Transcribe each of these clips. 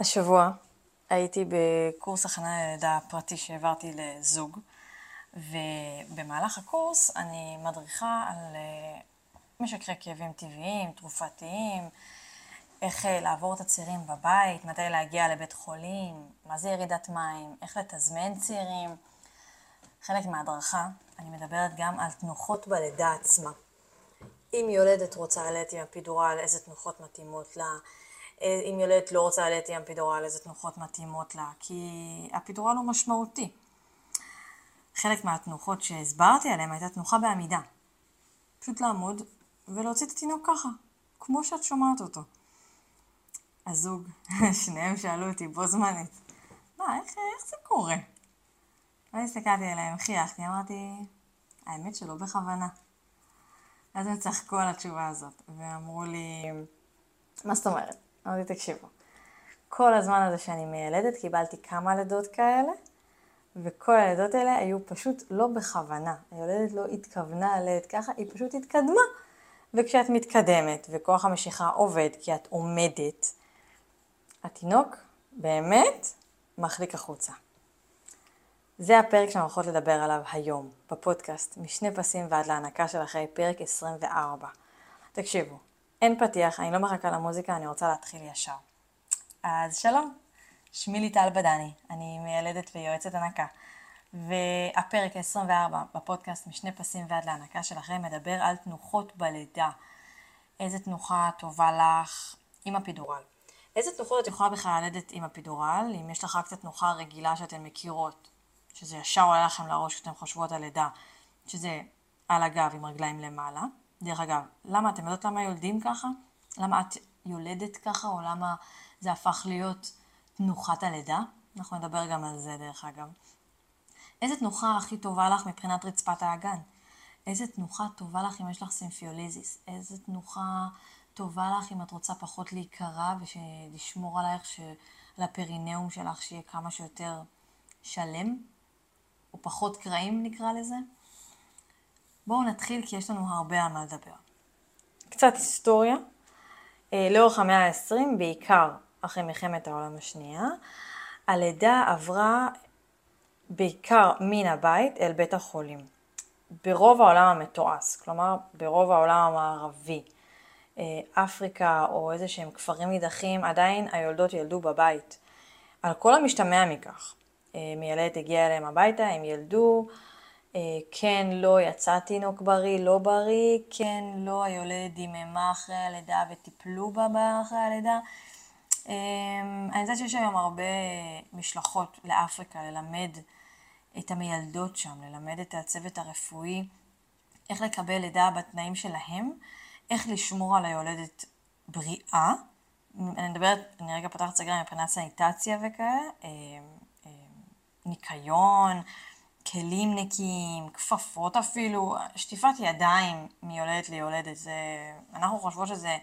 השבוע הייתי בקורס הכנה ללידה פרטי שהעברתי לזוג, ובמהלך הקורס אני מדריכה על אה, משקרי כאבים טבעיים, תרופתיים, איך אה, לעבור את הצעירים בבית, מתי להגיע לבית חולים, מה זה ירידת מים, איך לתזמן צעירים. חלק מההדרכה, אני מדברת גם על תנוחות בלידה עצמה. אם יולדת רוצה ללדת עם הפידורל, איזה תנוחות מתאימות לה, אם יולדת לא רוצה ללדת עם הפידורל, איזה תנוחות מתאימות לה, כי הפידורל הוא משמעותי. חלק מהתנוחות שהסברתי עליהן הייתה תנוחה בעמידה. פשוט לעמוד ולהוציא את התינוק ככה, כמו שאת שומעת אותו. הזוג, שניהם שאלו אותי בו זמנית, מה, איך, איך זה קורה? ואז הסתכלתי עליהם, חייכתי, אמרתי, האמת שלא בכוונה. אז הם צחקו על התשובה הזאת, ואמרו לי, מה זאת אומרת? אמרתי, תקשיבו, כל הזמן הזה שאני מיילדת קיבלתי כמה לידות כאלה, וכל הלידות האלה היו פשוט לא בכוונה. היולדת לא התכוונה ללדת ככה, היא פשוט התקדמה. וכשאת מתקדמת וכוח המשיכה עובד כי את עומדת, התינוק באמת מחליק החוצה. זה הפרק שאנחנו הולכות לדבר עליו היום, בפודקאסט, משני פסים ועד להנקה של אחרי פרק 24. תקשיבו, אין פתיח, אני לא מחכה למוזיקה, אני רוצה להתחיל ישר. אז שלום, שמי ליטל בדני, אני מיילדת ויועצת הנקה. והפרק ה-24 בפודקאסט משני פסים ועד להנקה שלכם מדבר על תנוחות בלידה. איזה תנוחה טובה לך עם הפידורל. איזה תנוחות את יכולה בכלל ללדת עם הפידורל, אם יש לך רק את התנוחה הרגילה שאתן מכירות, שזה ישר עולה לכם לראש כשאתן חושבות על לידה, שזה על הגב עם רגליים למעלה. דרך אגב, למה, אתם יודעות למה יולדים ככה? למה את יולדת ככה, או למה זה הפך להיות תנוחת הלידה? אנחנו נדבר גם על זה דרך אגב. איזה תנוחה הכי טובה לך מבחינת רצפת האגן? איזה תנוחה טובה לך אם יש לך סימפיוליזיס? איזה תנוחה טובה לך אם את רוצה פחות להיקרע ולשמור עלייך, על הפרינאום שלך שיהיה כמה שיותר שלם? או פחות קרעים נקרא לזה? בואו נתחיל כי יש לנו הרבה על מה לדבר. קצת היסטוריה. אה, לאורך המאה ה-20, בעיקר אחרי מלחמת העולם השנייה, הלידה עברה בעיקר מן הבית אל בית החולים. ברוב העולם המתועש, כלומר ברוב העולם המערבי, אה, אפריקה או איזה שהם כפרים נידחים, עדיין היולדות ילדו בבית. על כל המשתמע מכך. אה, מיילדת הגיעה אליהם הביתה, הם ילדו, כן, לא, יצא תינוק בריא, לא בריא, כן, לא, היולדת דיממה אחרי הלידה וטיפלו בה אחרי הלידה. אני יודעת שיש היום הרבה משלחות לאפריקה ללמד את המיילדות שם, ללמד את הצוות הרפואי איך לקבל לידה בתנאים שלהם, איך לשמור על היולדת בריאה. אני מדברת, אני רגע פותחת סגרה מבחינת סניטציה וכאלה, אה, אה, ניקיון, כלים נקיים, כפפות אפילו, שטיפת ידיים מיולדת ליולדת, זה, אנחנו חושבות שזה,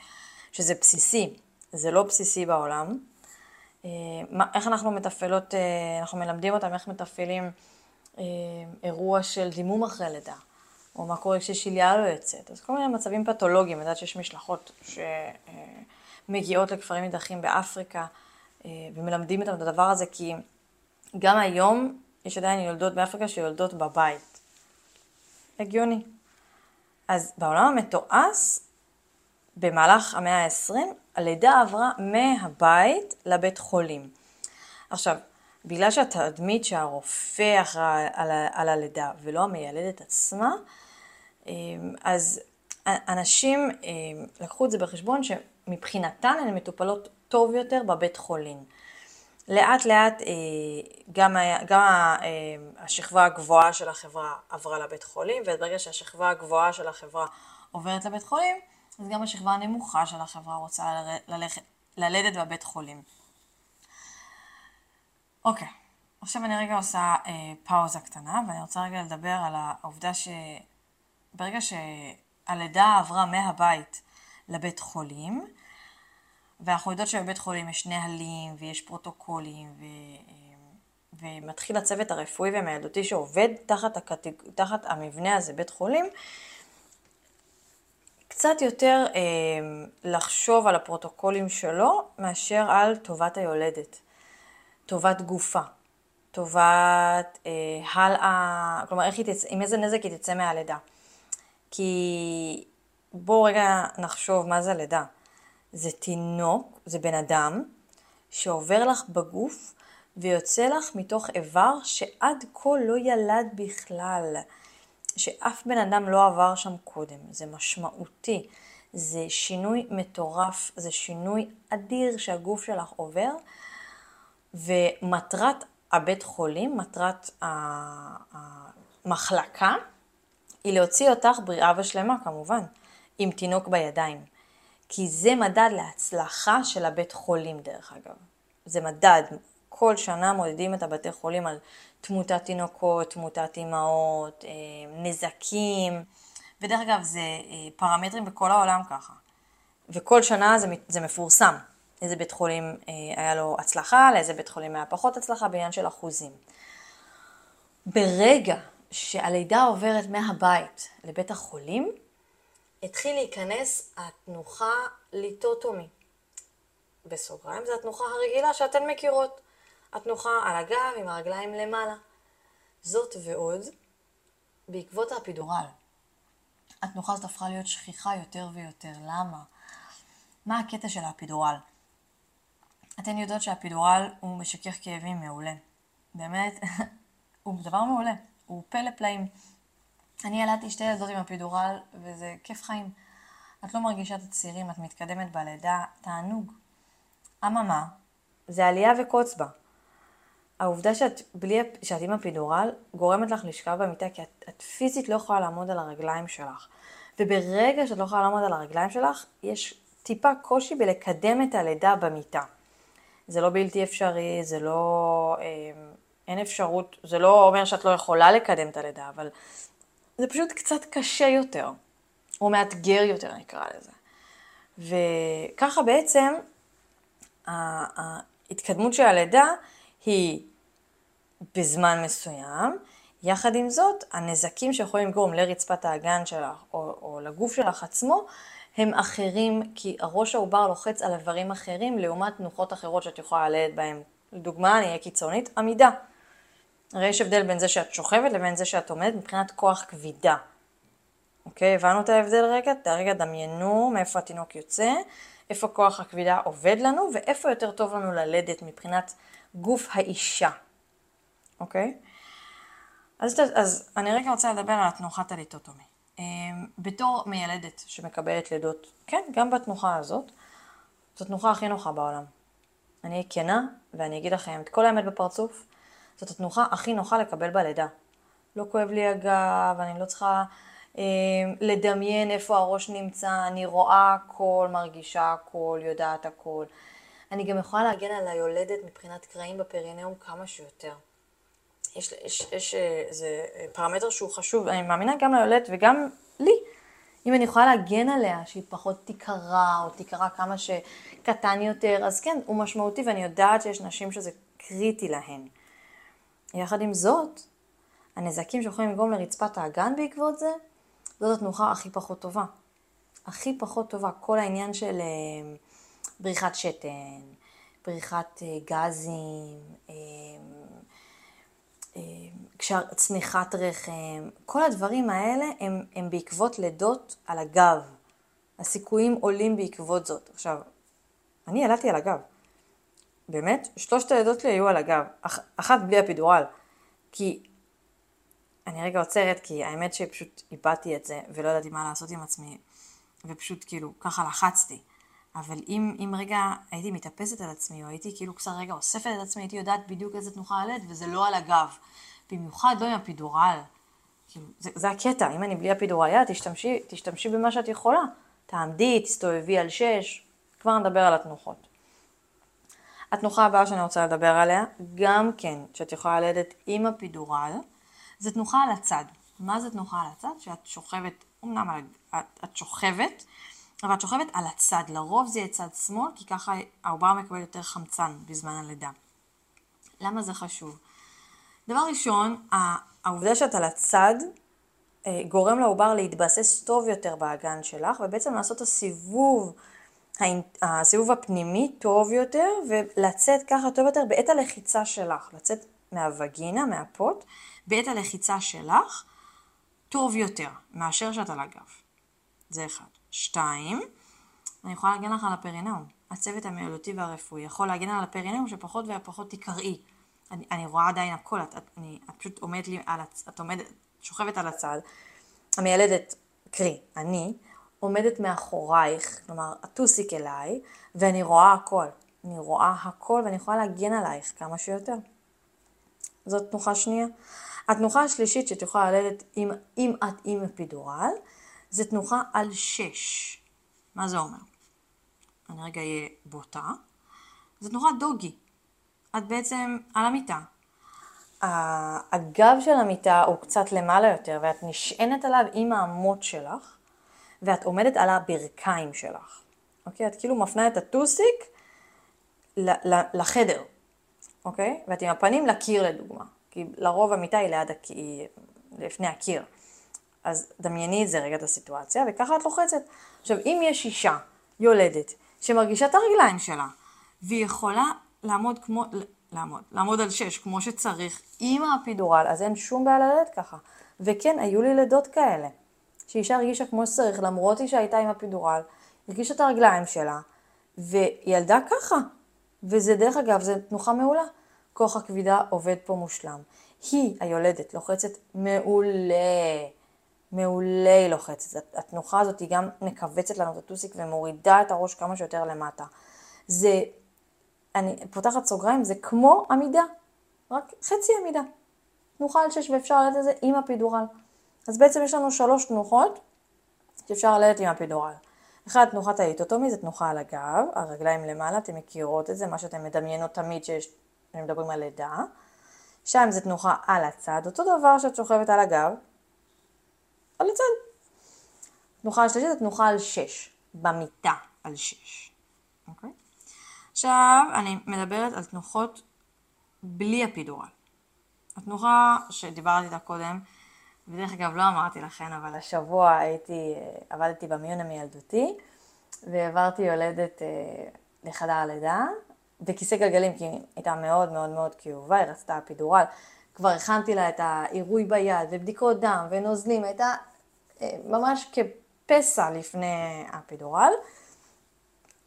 שזה בסיסי, זה לא בסיסי בעולם. אה, איך אנחנו מתפעלות, אנחנו מלמדים אותם איך מתפעלים אה, אירוע של דימום אחרי לידה, או מה קורה כששליה לא יוצאת. אז כל מיני מצבים פתולוגיים, אני יודעת שיש משלחות שמגיעות לכפרים נידחים באפריקה, אה, ומלמדים אותם את הדבר הזה, כי גם היום יש עדיין יולדות באפריקה שיולדות בבית. הגיוני. אז בעולם המתועש, במהלך המאה ה-20, הלידה עברה מהבית לבית חולים. עכשיו, בגלל שהתדמית שהרופא אחראי על, על הלידה ולא המיילדת עצמה, אמ, אז אנשים אמ, לקחו את זה בחשבון שמבחינתן הן מטופלות טוב יותר בבית חולים. לאט לאט אה, גם, גם אמ, השכבה הגבוהה של החברה עברה לבית חולים, וברגע שהשכבה הגבוהה של החברה עוברת לבית חולים, אז גם השכבה הנמוכה של החברה רוצה ללכת, ללדת בבית חולים. אוקיי, עכשיו אני רגע עושה אה, פאוזה קטנה, ואני רוצה רגע לדבר על העובדה שברגע שהלידה עברה מהבית לבית חולים, ואנחנו יודעות שבבית חולים יש נהלים ויש פרוטוקולים, ו... אה, ומתחיל הצוות הרפואי והמיילדותי שעובד תחת, הקטג... תחת המבנה הזה, בית חולים, קצת יותר אה, לחשוב על הפרוטוקולים שלו מאשר על טובת היולדת, טובת גופה, טובת אה, הלאה, כלומר איך היא תצא, עם איזה נזק היא תצא מהלידה. כי בואו רגע נחשוב מה זה לידה. זה תינוק, זה בן אדם, שעובר לך בגוף ויוצא לך מתוך איבר שעד כה לא ילד בכלל. שאף בן אדם לא עבר שם קודם, זה משמעותי, זה שינוי מטורף, זה שינוי אדיר שהגוף שלך עובר, ומטרת הבית חולים, מטרת המחלקה, היא להוציא אותך בריאה ושלמה כמובן, עם תינוק בידיים. כי זה מדד להצלחה של הבית חולים דרך אגב. זה מדד, כל שנה מודדים את הבתי חולים על תמותת תינוקות, תמותת אימהות, אה, נזקים, ודרך אגב זה אה, פרמטרים בכל העולם ככה. וכל שנה זה, זה מפורסם, איזה בית חולים אה, היה לו הצלחה, לאיזה בית חולים היה פחות הצלחה, בעניין של אחוזים. ברגע שהלידה עוברת מהבית לבית החולים, התחיל להיכנס התנוחה ליטוטומי. בסוגריים זה התנוחה הרגילה שאתן מכירות. התנוחה על הגב עם הרגליים למעלה. זאת ועוד, בעקבות האפידורל. התנוחה הזאת הפכה להיות שכיחה יותר ויותר. למה? מה הקטע של האפידורל? אתן יודעות שהאפידורל הוא משכך כאבים מעולה. באמת, הוא דבר מעולה. הוא פלא פלאים. אני ילדתי שתי ילדות עם אפידורל, וזה כיף חיים. את לא מרגישה את הצעירים, את מתקדמת בלידה, תענוג. אממה, זה עלייה וקוץ בה. העובדה שאת, בלי, שאת עם אפידורל גורמת לך לשכב במיטה כי את, את פיזית לא יכולה לעמוד על הרגליים שלך. וברגע שאת לא יכולה לעמוד על הרגליים שלך, יש טיפה קושי בלקדם את הלידה במיטה. זה לא בלתי אפשרי, זה לא... אה, אין אפשרות, זה לא אומר שאת לא יכולה לקדם את הלידה, אבל זה פשוט קצת קשה יותר, או מאתגר יותר נקרא לזה. וככה בעצם ההתקדמות של הלידה היא בזמן מסוים, יחד עם זאת, הנזקים שיכולים לגרום לרצפת האגן שלך או, או לגוף שלך עצמו, הם אחרים, כי הראש העובר לוחץ על איברים אחרים לעומת תנוחות אחרות שאת יכולה ללדת בהם. לדוגמה, אני אהיה קיצונית, עמידה. הרי יש הבדל בין זה שאת שוכבת לבין זה שאת עומדת מבחינת כוח כבידה. אוקיי, הבנו את ההבדל רגע? רגע דמיינו מאיפה התינוק יוצא, איפה כוח הכבידה עובד לנו ואיפה יותר טוב לנו ללדת מבחינת גוף האישה. אוקיי? אז, אז אני רגע רוצה לדבר על התנוחת הליטוטומי. אמ, בתור מיילדת שמקבלת לידות, כן, גם בתנוחה הזאת, זו התנוחה הכי נוחה בעולם. אני אהיה כנה ואני אגיד לכם את כל האמת בפרצוף, זאת התנוחה הכי נוחה לקבל בלידה. לא כואב לי הגב, אני לא צריכה אה, לדמיין איפה הראש נמצא, אני רואה הכל, מרגישה הכל, יודעת הכל. אני גם יכולה להגן על היולדת מבחינת קרעים בפרינאום כמה שיותר. יש, יש, יש איזה פרמטר שהוא חשוב, אני מאמינה גם ליולדת וגם לי. אם אני יכולה להגן עליה, שהיא פחות תיקרע, או תיקרע כמה שקטן יותר, אז כן, הוא משמעותי, ואני יודעת שיש נשים שזה קריטי להן. יחד עם זאת, הנזקים שיכולים לגרום לרצפת האגן בעקבות זה, זאת התנוחה הכי פחות טובה. הכי פחות טובה. כל העניין של אה, בריחת שתן, בריחת אה, גזים, אה, צניחת רחם, כל הדברים האלה הם, הם בעקבות לידות על הגב. הסיכויים עולים בעקבות זאת. עכשיו, אני ילדתי על הגב. באמת, שלושת הלידות שלי היו על הגב, אח, אחת בלי אפידורל. כי, אני רגע עוצרת, כי האמת שפשוט איבדתי את זה, ולא ידעתי מה לעשות עם עצמי, ופשוט כאילו, ככה לחצתי. אבל אם, אם רגע הייתי מתאפסת על עצמי, או הייתי כאילו קצת רגע אוספת את עצמי, הייתי יודעת בדיוק איזה תנוחה על וזה לא על הגב. במיוחד לא עם הפידורל. כאילו, זה, זה הקטע, אם אני בלי הפידורל, יאללה, תשתמשי, תשתמשי במה שאת יכולה. תעמדי, תסתובבי על שש, כבר נדבר על התנוחות. התנוחה הבאה שאני רוצה לדבר עליה, גם כן, שאת יכולה ללדת עם הפידורל, זה תנוחה על הצד. מה זה תנוחה על הצד? שאת שוכבת, אמנם את, את שוכבת, אבל את שוכבת על הצד. לרוב זה יהיה צד שמאל, כי ככה העובר מקבל יותר חמצן בזמן הלידה. למה זה חשוב? דבר ראשון, העובדה שאת על הצד אה, גורם לעובר להתבסס טוב יותר באגן שלך, ובעצם לעשות את הסיבוב, הסיבוב הפנימי טוב יותר, ולצאת ככה טוב יותר בעת הלחיצה שלך, לצאת מהווגינה, מהפוט, בעת הלחיצה שלך, טוב יותר מאשר שאת על הגב. זה אחד. שתיים, אני יכולה להגן לך על הפרינאום. הצוות המיילותי והרפואי יכול להגן על הפרינאום שפחות ופחות תקראי. אני, אני רואה עדיין הכל, את, את, אני, את פשוט עומדת לי על. את עומדת, שוכבת על הצד. המיילדת, קרי, אני, עומדת מאחורייך, כלומר, הטוסיק אליי, ואני רואה הכל. אני רואה הכל ואני יכולה להגן עלייך כמה שיותר. זאת תנוחה שנייה. התנוחה השלישית שאת יכולה ללדת אם, אם את עם אפידורל, זה תנוחה על שש. מה זה אומר? אני רגע אהיה בוטה. זה תנוחה דוגי. את בעצם על המיטה. הגב של המיטה הוא קצת למעלה יותר, ואת נשענת עליו עם האמות שלך, ואת עומדת על הברכיים שלך. אוקיי? את כאילו מפנה את הטוסיק לחדר, אוקיי? ואת עם הפנים לקיר לדוגמה. כי לרוב המיטה היא ליד הקיר, לפני הקיר. אז דמייני את זה רגע את הסיטואציה, וככה את לוחצת. עכשיו, אם יש אישה יולדת שמרגישה את הרגליים שלה, והיא יכולה לעמוד כמו, לעמוד, לעמוד על שש כמו שצריך עם האפידורל, אז אין שום בעיה ללדת ככה. וכן, היו לי לידות כאלה, שאישה הרגישה כמו שצריך, למרות שהייתה עם אפידורל, הרגישה את הרגליים שלה, וילדה ככה. וזה, דרך אגב, זו תנוחה מעולה. כוח הכבידה עובד פה מושלם. היא, היולדת, לוחצת מעולה. מעולה היא לוחצת. התנוחה הזאת היא גם מכווצת לנו את הטוסיק ומורידה את הראש כמה שיותר למטה. זה, אני פותחת סוגריים, זה כמו עמידה, רק חצי עמידה. תנוחה על שש ואפשר ללדת את זה עם הפידורל. אז בעצם יש לנו שלוש תנוחות שאפשר ללדת עם הפידורל. אחד, תנוחת האיטוטומי, זה תנוחה על הגב, הרגליים למעלה, אתם מכירות את זה, מה שאתם מדמיינות תמיד שיש, מדברים על לידה. שם זה תנוחה על הצד, אותו דבר שאת שוכבת על הגב, על הצד. תנוחה על שלישית זה תנוחה על שש, במיטה על שש. אוקיי? עכשיו אני מדברת על תנוחות בלי הפידורל. התנוחה שדיברתי איתה קודם, ודרך אגב לא אמרתי לכן, אבל השבוע הייתי, עבדתי במיון המילדותי, והעברתי יולדת אה, לחדר הלידה, בכיסא גלגלים, כי היא הייתה מאוד מאוד מאוד כאובה, היא רצתה אפידורל. כבר הכנתי לה את העירוי ביד, ובדיקות דם, ונוזלים, הייתה אה, ממש כפסע לפני האפידורל.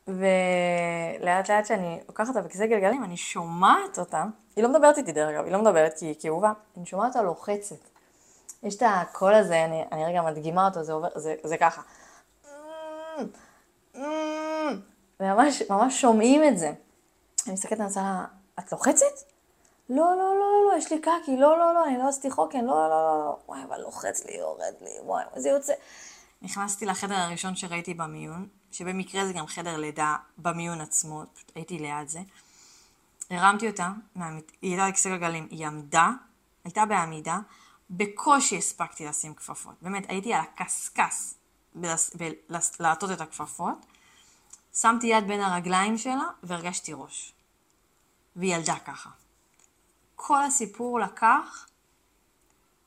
ולאט לאט שאני לוקחת אותה בכיסא גלגלים, אני שומעת אותה, היא לא מדברת איתי דרך אגב, היא לא מדברת כי היא כאובה, אני שומעת אותה לוחצת. יש את הקול הזה, אני, אני רגע מדגימה אותו, זה עובר, זה, זה ככה. וממש ממש שומעים את זה. אני מסתכלת, אני עושה את לוחצת? לא, לא, לא, לא, לא, יש לי קקי, לא, לא, לא, אני לא עשיתי חוקן, לא, לא, לא, לא, וואי, אבל לוחץ לי, יורד לי, וואי, זה יוצא. נכנסתי לחדר הראשון שראיתי במיון, שבמקרה זה גם חדר לידה במיון עצמו, פשוט הייתי ליד זה. הרמתי אותה. היא הייתה על כיסא גלגלים, היא עמדה, הייתה בעמידה, בקושי הספקתי לשים כפפות. באמת, הייתי על הקשקש בלעטות את הכפפות. שמתי יד בין הרגליים שלה והרגשתי ראש. והיא ילדה ככה. כל הסיפור לקח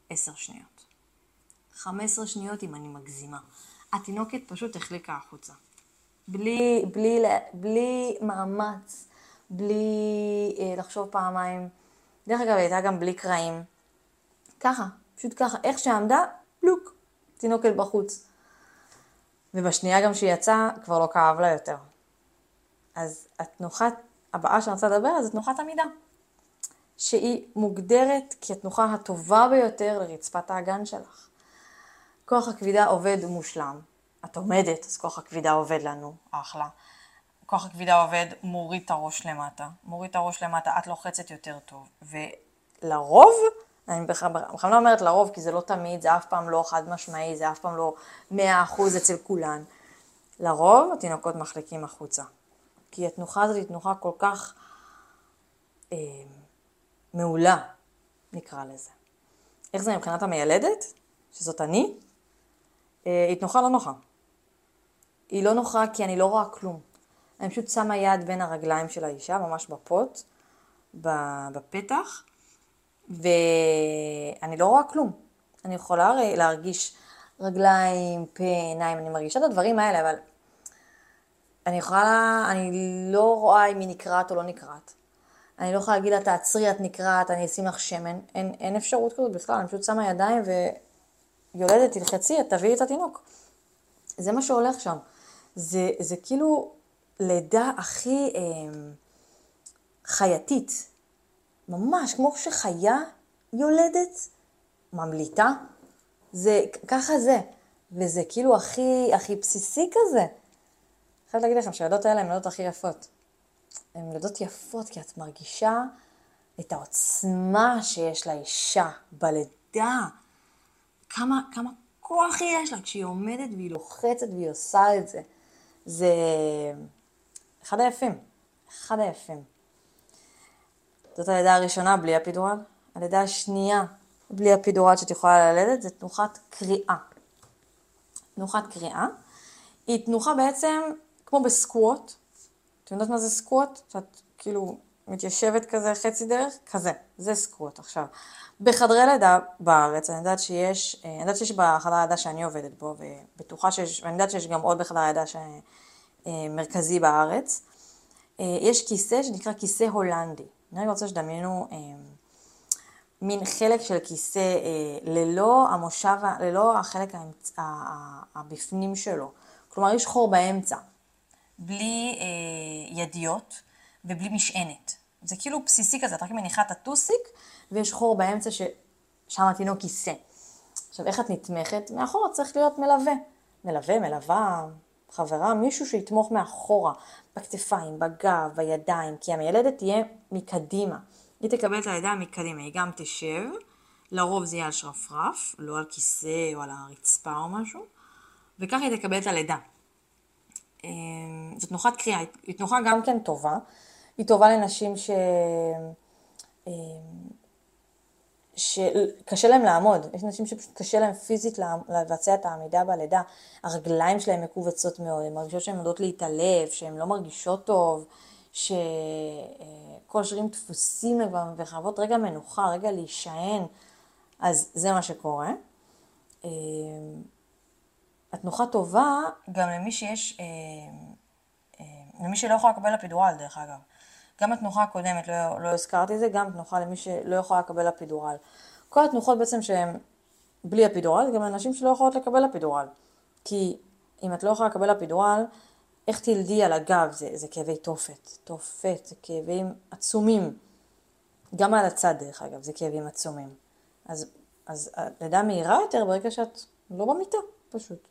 עשר שניות. חמש עשרה שניות אם אני מגזימה. התינוקת פשוט החליקה החוצה. בלי, בלי, בלי מאמץ, בלי אה, לחשוב פעמיים. דרך אגב, היא הייתה גם בלי קרעים. ככה, פשוט ככה, איך שעמדה, פלוק, תינוקת בחוץ. ובשנייה גם שהיא יצאה, כבר לא כאב לה יותר. אז התנוחה הבאה שאני רוצה לדבר זה תנוחת עמידה. שהיא מוגדרת כתנוחה הטובה ביותר לרצפת האגן שלך. כוח הכבידה עובד מושלם. את עומדת, אז כוח הכבידה עובד לנו, אחלה. כוח הכבידה עובד, מוריד את הראש למטה. מוריד את הראש למטה, את לוחצת יותר טוב. ולרוב, אני בכלל לא אומרת לרוב, כי זה לא תמיד, זה אף פעם לא חד משמעי, זה אף פעם לא מאה אחוז אצל כולן. לרוב התינוקות מחליקים החוצה. כי התנוחה הזאת היא תנוחה כל כך אה, מעולה, נקרא לזה. איך זה מבחינת המיילדת, שזאת אני? אה, היא תנוחה לא נוחה. היא לא נוחה כי אני לא רואה כלום. אני פשוט שמה יד בין הרגליים של האישה, ממש בפוט, בפתח, ואני לא רואה כלום. אני יכולה להרגיש רגליים, פה, עיניים, אני מרגישה את הדברים האלה, אבל אני יכולה, אני לא רואה אם היא נקרעת או לא נקרעת. אני לא יכולה להגיד לה, תעצרי, את נקרעת, אני אשים לך שמן. אין, אין אפשרות כזאת בכלל, אני פשוט שמה ידיים ויולדת, תלחצי, תביאי את התינוק. זה מה שהולך שם. זה, זה כאילו לידה הכי אה, חייתית. ממש, כמו שחיה יולדת, ממליטה, זה, ככה זה. וזה כאילו הכי, הכי בסיסי כזה. אני חייבת להגיד לכם שהילדות האלה הן הילדות הכי יפות. הן ילדות יפות כי את מרגישה את העוצמה שיש לאישה בלידה. כמה, כמה כוח יש לה כשהיא עומדת והיא לוחצת והיא עושה את זה. זה אחד היפים, אחד היפים. זאת הלידה הראשונה בלי הפידורל. הלידה השנייה בלי הפידורל שאת יכולה ללדת זה תנוחת קריאה. תנוחת קריאה היא תנוחה בעצם כמו בסקווט. אתם יודעות מה זה סקווט? שאת כאילו מתיישבת כזה חצי דרך? כזה, זה סקווט. עכשיו, בחדרי לידה בארץ, אני יודעת שיש, אני יודעת שיש בחדר לידה שאני עובדת בו, ובטוחה שיש, ואני יודעת שיש גם עוד בחדר לידה ש... מרכזי בארץ, יש כיסא שנקרא כיסא הולנדי. אני רוצה שתדמיינו מין חלק של כיסא אה, ללא המושב, ללא החלק האמצ... הבפנים שלו. כלומר, יש חור באמצע, בלי אה, ידיות ובלי משענת. זה כאילו בסיסי כזה, את רק מניחה את הטוסיק ויש חור באמצע ששם התינוק כיסא. עכשיו, איך את נתמכת? מאחורה צריך להיות מלווה. מלווה, מלווה, חברה, מישהו שיתמוך מאחורה, בכתפיים, בגב, בידיים, כי המיילדת תהיה מקדימה. היא תקבל את הלידה מקדימה, היא גם תשב, לרוב זה יהיה על שרפרף, לא על כיסא או על הרצפה או משהו, וככה היא תקבל את הלידה. אמ, זו תנוחת קריאה, היא תנוחה גם כן טובה, היא טובה לנשים ש... שקשה להם לעמוד, יש נשים שפשוט קשה להם פיזית לבצע את העמידה בלידה, הרגליים שלהם מכווצות מאוד, הן מרגישות שהן יודעות להתעלף, שהן לא מרגישות טוב, שכל השרירים דפוסים וחייבות רגע מנוחה, רגע להישען, אז זה מה שקורה. אמ, התנוחה טובה גם למי שיש, אמ, למי שלא יכולה לקבל אפידורל דרך אגב. גם התנוחה הקודמת, לא, לא הזכרתי את זה, גם תנוחה למי שלא יכולה לקבל אפידורל. כל התנוחות בעצם שהן בלי אפידורל, גם לנשים שלא יכולות לקבל אפידורל. כי אם את לא יכולה לקבל אפידורל, איך תלדי על הגב? זה, זה כאבי תופת. תופת, זה כאבים עצומים. גם על הצד דרך אגב, זה כאבים עצומים. אז, אז הלידה מהירה יותר ברגע שאת לא במיטה, פשוט.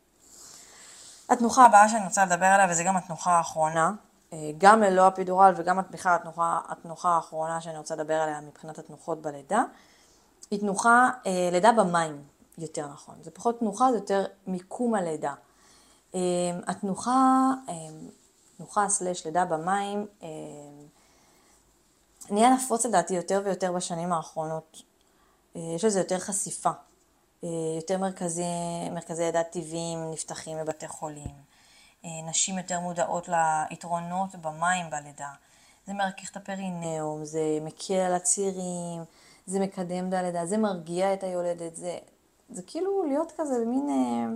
התנוחה הבאה שאני רוצה לדבר עליה, וזה גם התנוחה האחרונה, גם ללא אפידורל וגם בכלל התנוחה, התנוחה האחרונה שאני רוצה לדבר עליה מבחינת התנוחות בלידה, היא תנוחה, אה, לידה במים, יותר נכון. זה פחות תנוחה, זה יותר מיקום הלידה. אה, התנוחה, תנוחה סלש לידה במים, נהיה נפוץ לדעתי יותר ויותר בשנים האחרונות. יש לזה יותר חשיפה. יותר מרכזי, מרכזי לידה טבעיים נפתחים בבתי חולים. אה, נשים יותר מודעות ליתרונות במים בלידה. זה מרכך את הפרינאום, זה מקל על הצירים, זה מקדם את הלידה, זה מרגיע את היולדת, זה, זה כאילו להיות כזה במין אה,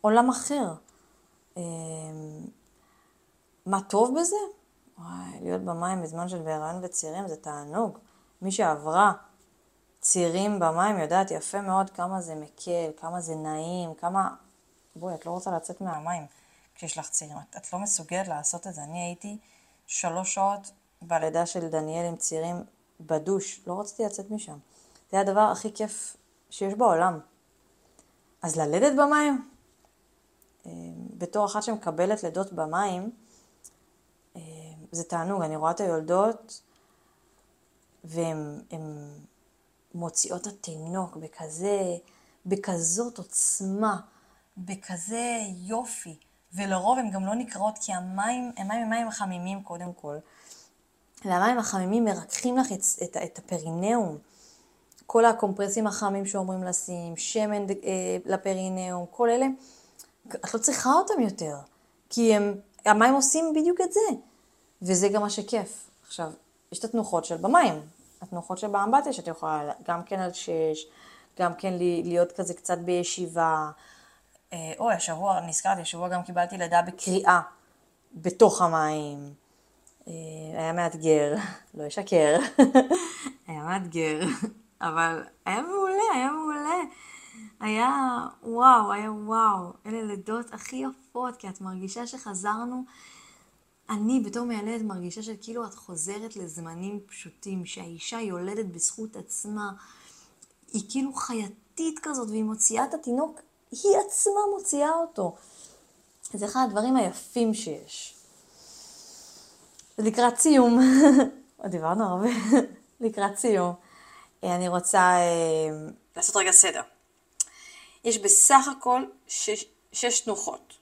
עולם אחר. אה, מה טוב בזה? וואי, להיות במים בזמן של בהיריון וצירים זה תענוג. מי שעברה צירים במים יודעת יפה מאוד כמה זה מקל, כמה זה נעים, כמה... בואי, את לא רוצה לצאת מהמים. כשיש לך צירים. את, לא מסוגלת לעשות את זה. אני הייתי שלוש שעות בלידה של דניאל עם צירים בדוש, לא רציתי לצאת משם. זה היה הדבר הכי כיף שיש בעולם. אז ללדת במים, אה, בתור אחת שמקבלת לידות במים, אה, זה תענוג, אני רואה את היולדות והן מוציאות את התינוק בכזה, בכזאת עוצמה, בכזה יופי. ולרוב הן גם לא נקראות כי המים הם מים, מים חמימים קודם כל. והמים החמימים מרככים לך את, את, את הפרינאום. כל הקומפרסים החמים שאומרים לשים, שמן אה, לפרינאום, כל אלה, את לא צריכה אותם יותר, כי הם, המים עושים בדיוק את זה, וזה גם מה שכיף. עכשיו, יש את התנוחות של במים, התנוחות של באמבטיה שאת יכולה גם כן על שש, גם כן להיות כזה קצת בישיבה. אה, אוי, השבוע, נזכרתי, השבוע גם קיבלתי לידה בקריאה בתוך המים. אה, היה מאתגר, לא אשקר, היה מאתגר, אבל היה מעולה, היה מעולה. היה וואו, היה וואו. אלה לידות הכי יפות, כי את מרגישה שחזרנו אני בתור מיילדת מרגישה שכאילו את חוזרת לזמנים פשוטים, שהאישה יולדת בזכות עצמה, היא כאילו חייתית כזאת, והיא מוציאה את התינוק, היא עצמה מוציאה אותו. זה אחד הדברים היפים שיש. לקראת סיום, דיברנו הרבה, לקראת סיום, אני רוצה אה, לעשות רגע סדר. יש בסך הכל שש, שש תנוחות.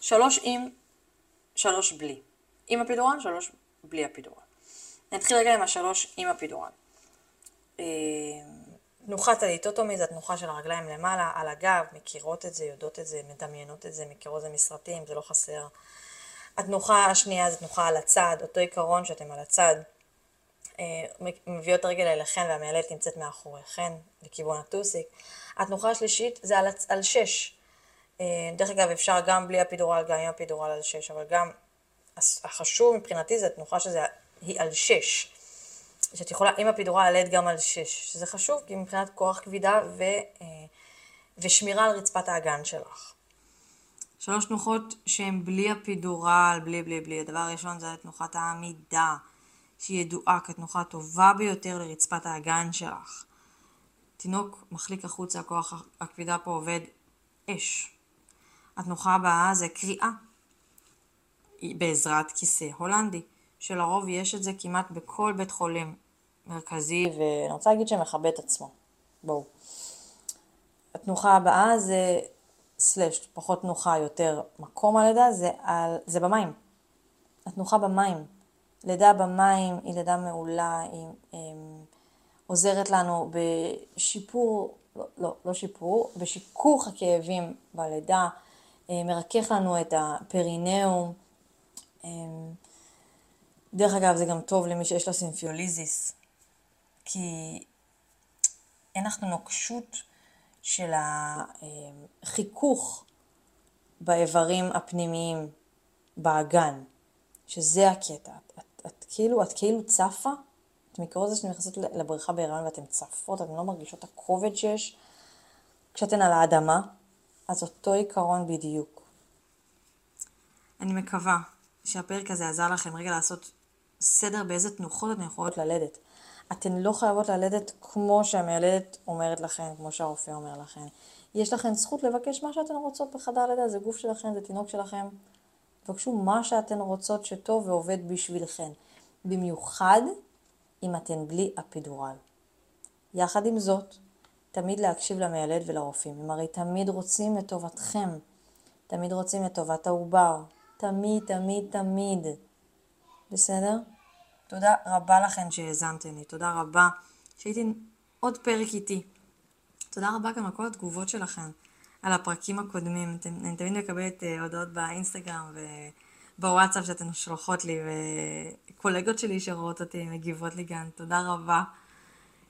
שלוש עם שלוש בלי. עם הפידורן, שלוש בלי הפידורן. נתחיל רגע עם השלוש עם הפידורן. תנוחת הליטוטומי זה התנוחה של הרגליים למעלה, על הגב, מכירות את זה, יודעות את זה, מדמיינות את זה, מכירות את זה מסרטים, זה לא חסר. התנוחה השנייה זה תנוחה על הצד, אותו עיקרון שאתם על הצד. אה, מביאות רגל אליכן והמיילדת נמצאת מאחוריכן, לכיוון הטוסיק. התנוחה השלישית זה על, על שש, אה, דרך אגב, אפשר גם בלי הפידורל, גם עם הפידורל על 6, אבל גם החשוב מבחינתי זה התנוחה שזה היא על 6. שאת יכולה עם הפידורל ללדת גם על 6, שזה חשוב כי מבחינת כוח כבידה ו, אה, ושמירה על רצפת האגן שלך. שלוש תנוחות שהן בלי הפידורל, בלי בלי בלי. הדבר הראשון זה תנוחת העמידה, שהיא ידועה כתנוחה הטובה ביותר לרצפת האגן שלך. תינוק מחליק החוצה, כוח הכבידה פה עובד אש. התנוחה הבאה זה קריאה בעזרת כיסא הולנדי, שלרוב יש את זה כמעט בכל בית חולים מרכזי, ואני רוצה להגיד שמכבד את עצמו. בואו. התנוחה הבאה זה סלש, פחות תנוחה, יותר מקום הלידה, זה, על, זה במים. התנוחה במים. לידה במים היא לידה מעולה, היא, היא היא עוזרת לנו בשיפור, לא, לא, לא שיפור, בשיכוך הכאבים בלידה, אה, מרכך לנו את הפרינאום. אה, דרך אגב, זה גם טוב למי שיש לו סימפיוליזיס, כי אין לך נוקשות של החיכוך באיברים הפנימיים באגן, שזה הקטע. את, את, את, כאילו, את כאילו צפה, את מכירות זה שאתן נכנסות לבריכה בהיריון ואתן צפות, אתן לא מרגישות את הכובד שיש כשאתן על האדמה, אז אותו עיקרון בדיוק. אני מקווה שהפרק הזה עזר לכם רגע לעשות סדר באיזה תנוחות אתן יכולות ללדת. אתן לא חייבות ללדת כמו שהמיילדת אומרת לכן, כמו שהרופא אומר לכן. יש לכן זכות לבקש מה שאתן רוצות בחדר לידה, זה גוף שלכן, זה תינוק שלכם. תבקשו מה שאתן רוצות שטוב ועובד בשבילכן. במיוחד אם אתן בלי אפידורל. יחד עם זאת, תמיד להקשיב למיילד ולרופאים. הם הרי תמיד רוצים את טובתכם, תמיד רוצים את טובת העובר. תמיד, תמיד, תמיד. בסדר? תודה רבה לכן שהאזנתם לי, תודה רבה שהייתם עוד פרק איתי. תודה רבה גם על כל התגובות שלכם, על הפרקים הקודמים. אני תמיד מקבלת uh, הודעות באינסטגרם ובוואטסאפ שאתן שולחות לי, וקולגות שלי שרואות אותי מגיבות לי גם. תודה רבה.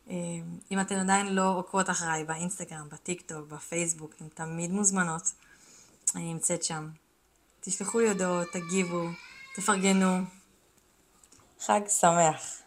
אמ, אם אתן עדיין לא עוקבות אחריי באינסטגרם, בטיק טוק, בפייסבוק, אתן תמיד מוזמנות. אני נמצאת שם. תשלחו לי הודעות, תגיבו, תפרגנו. חג שמח.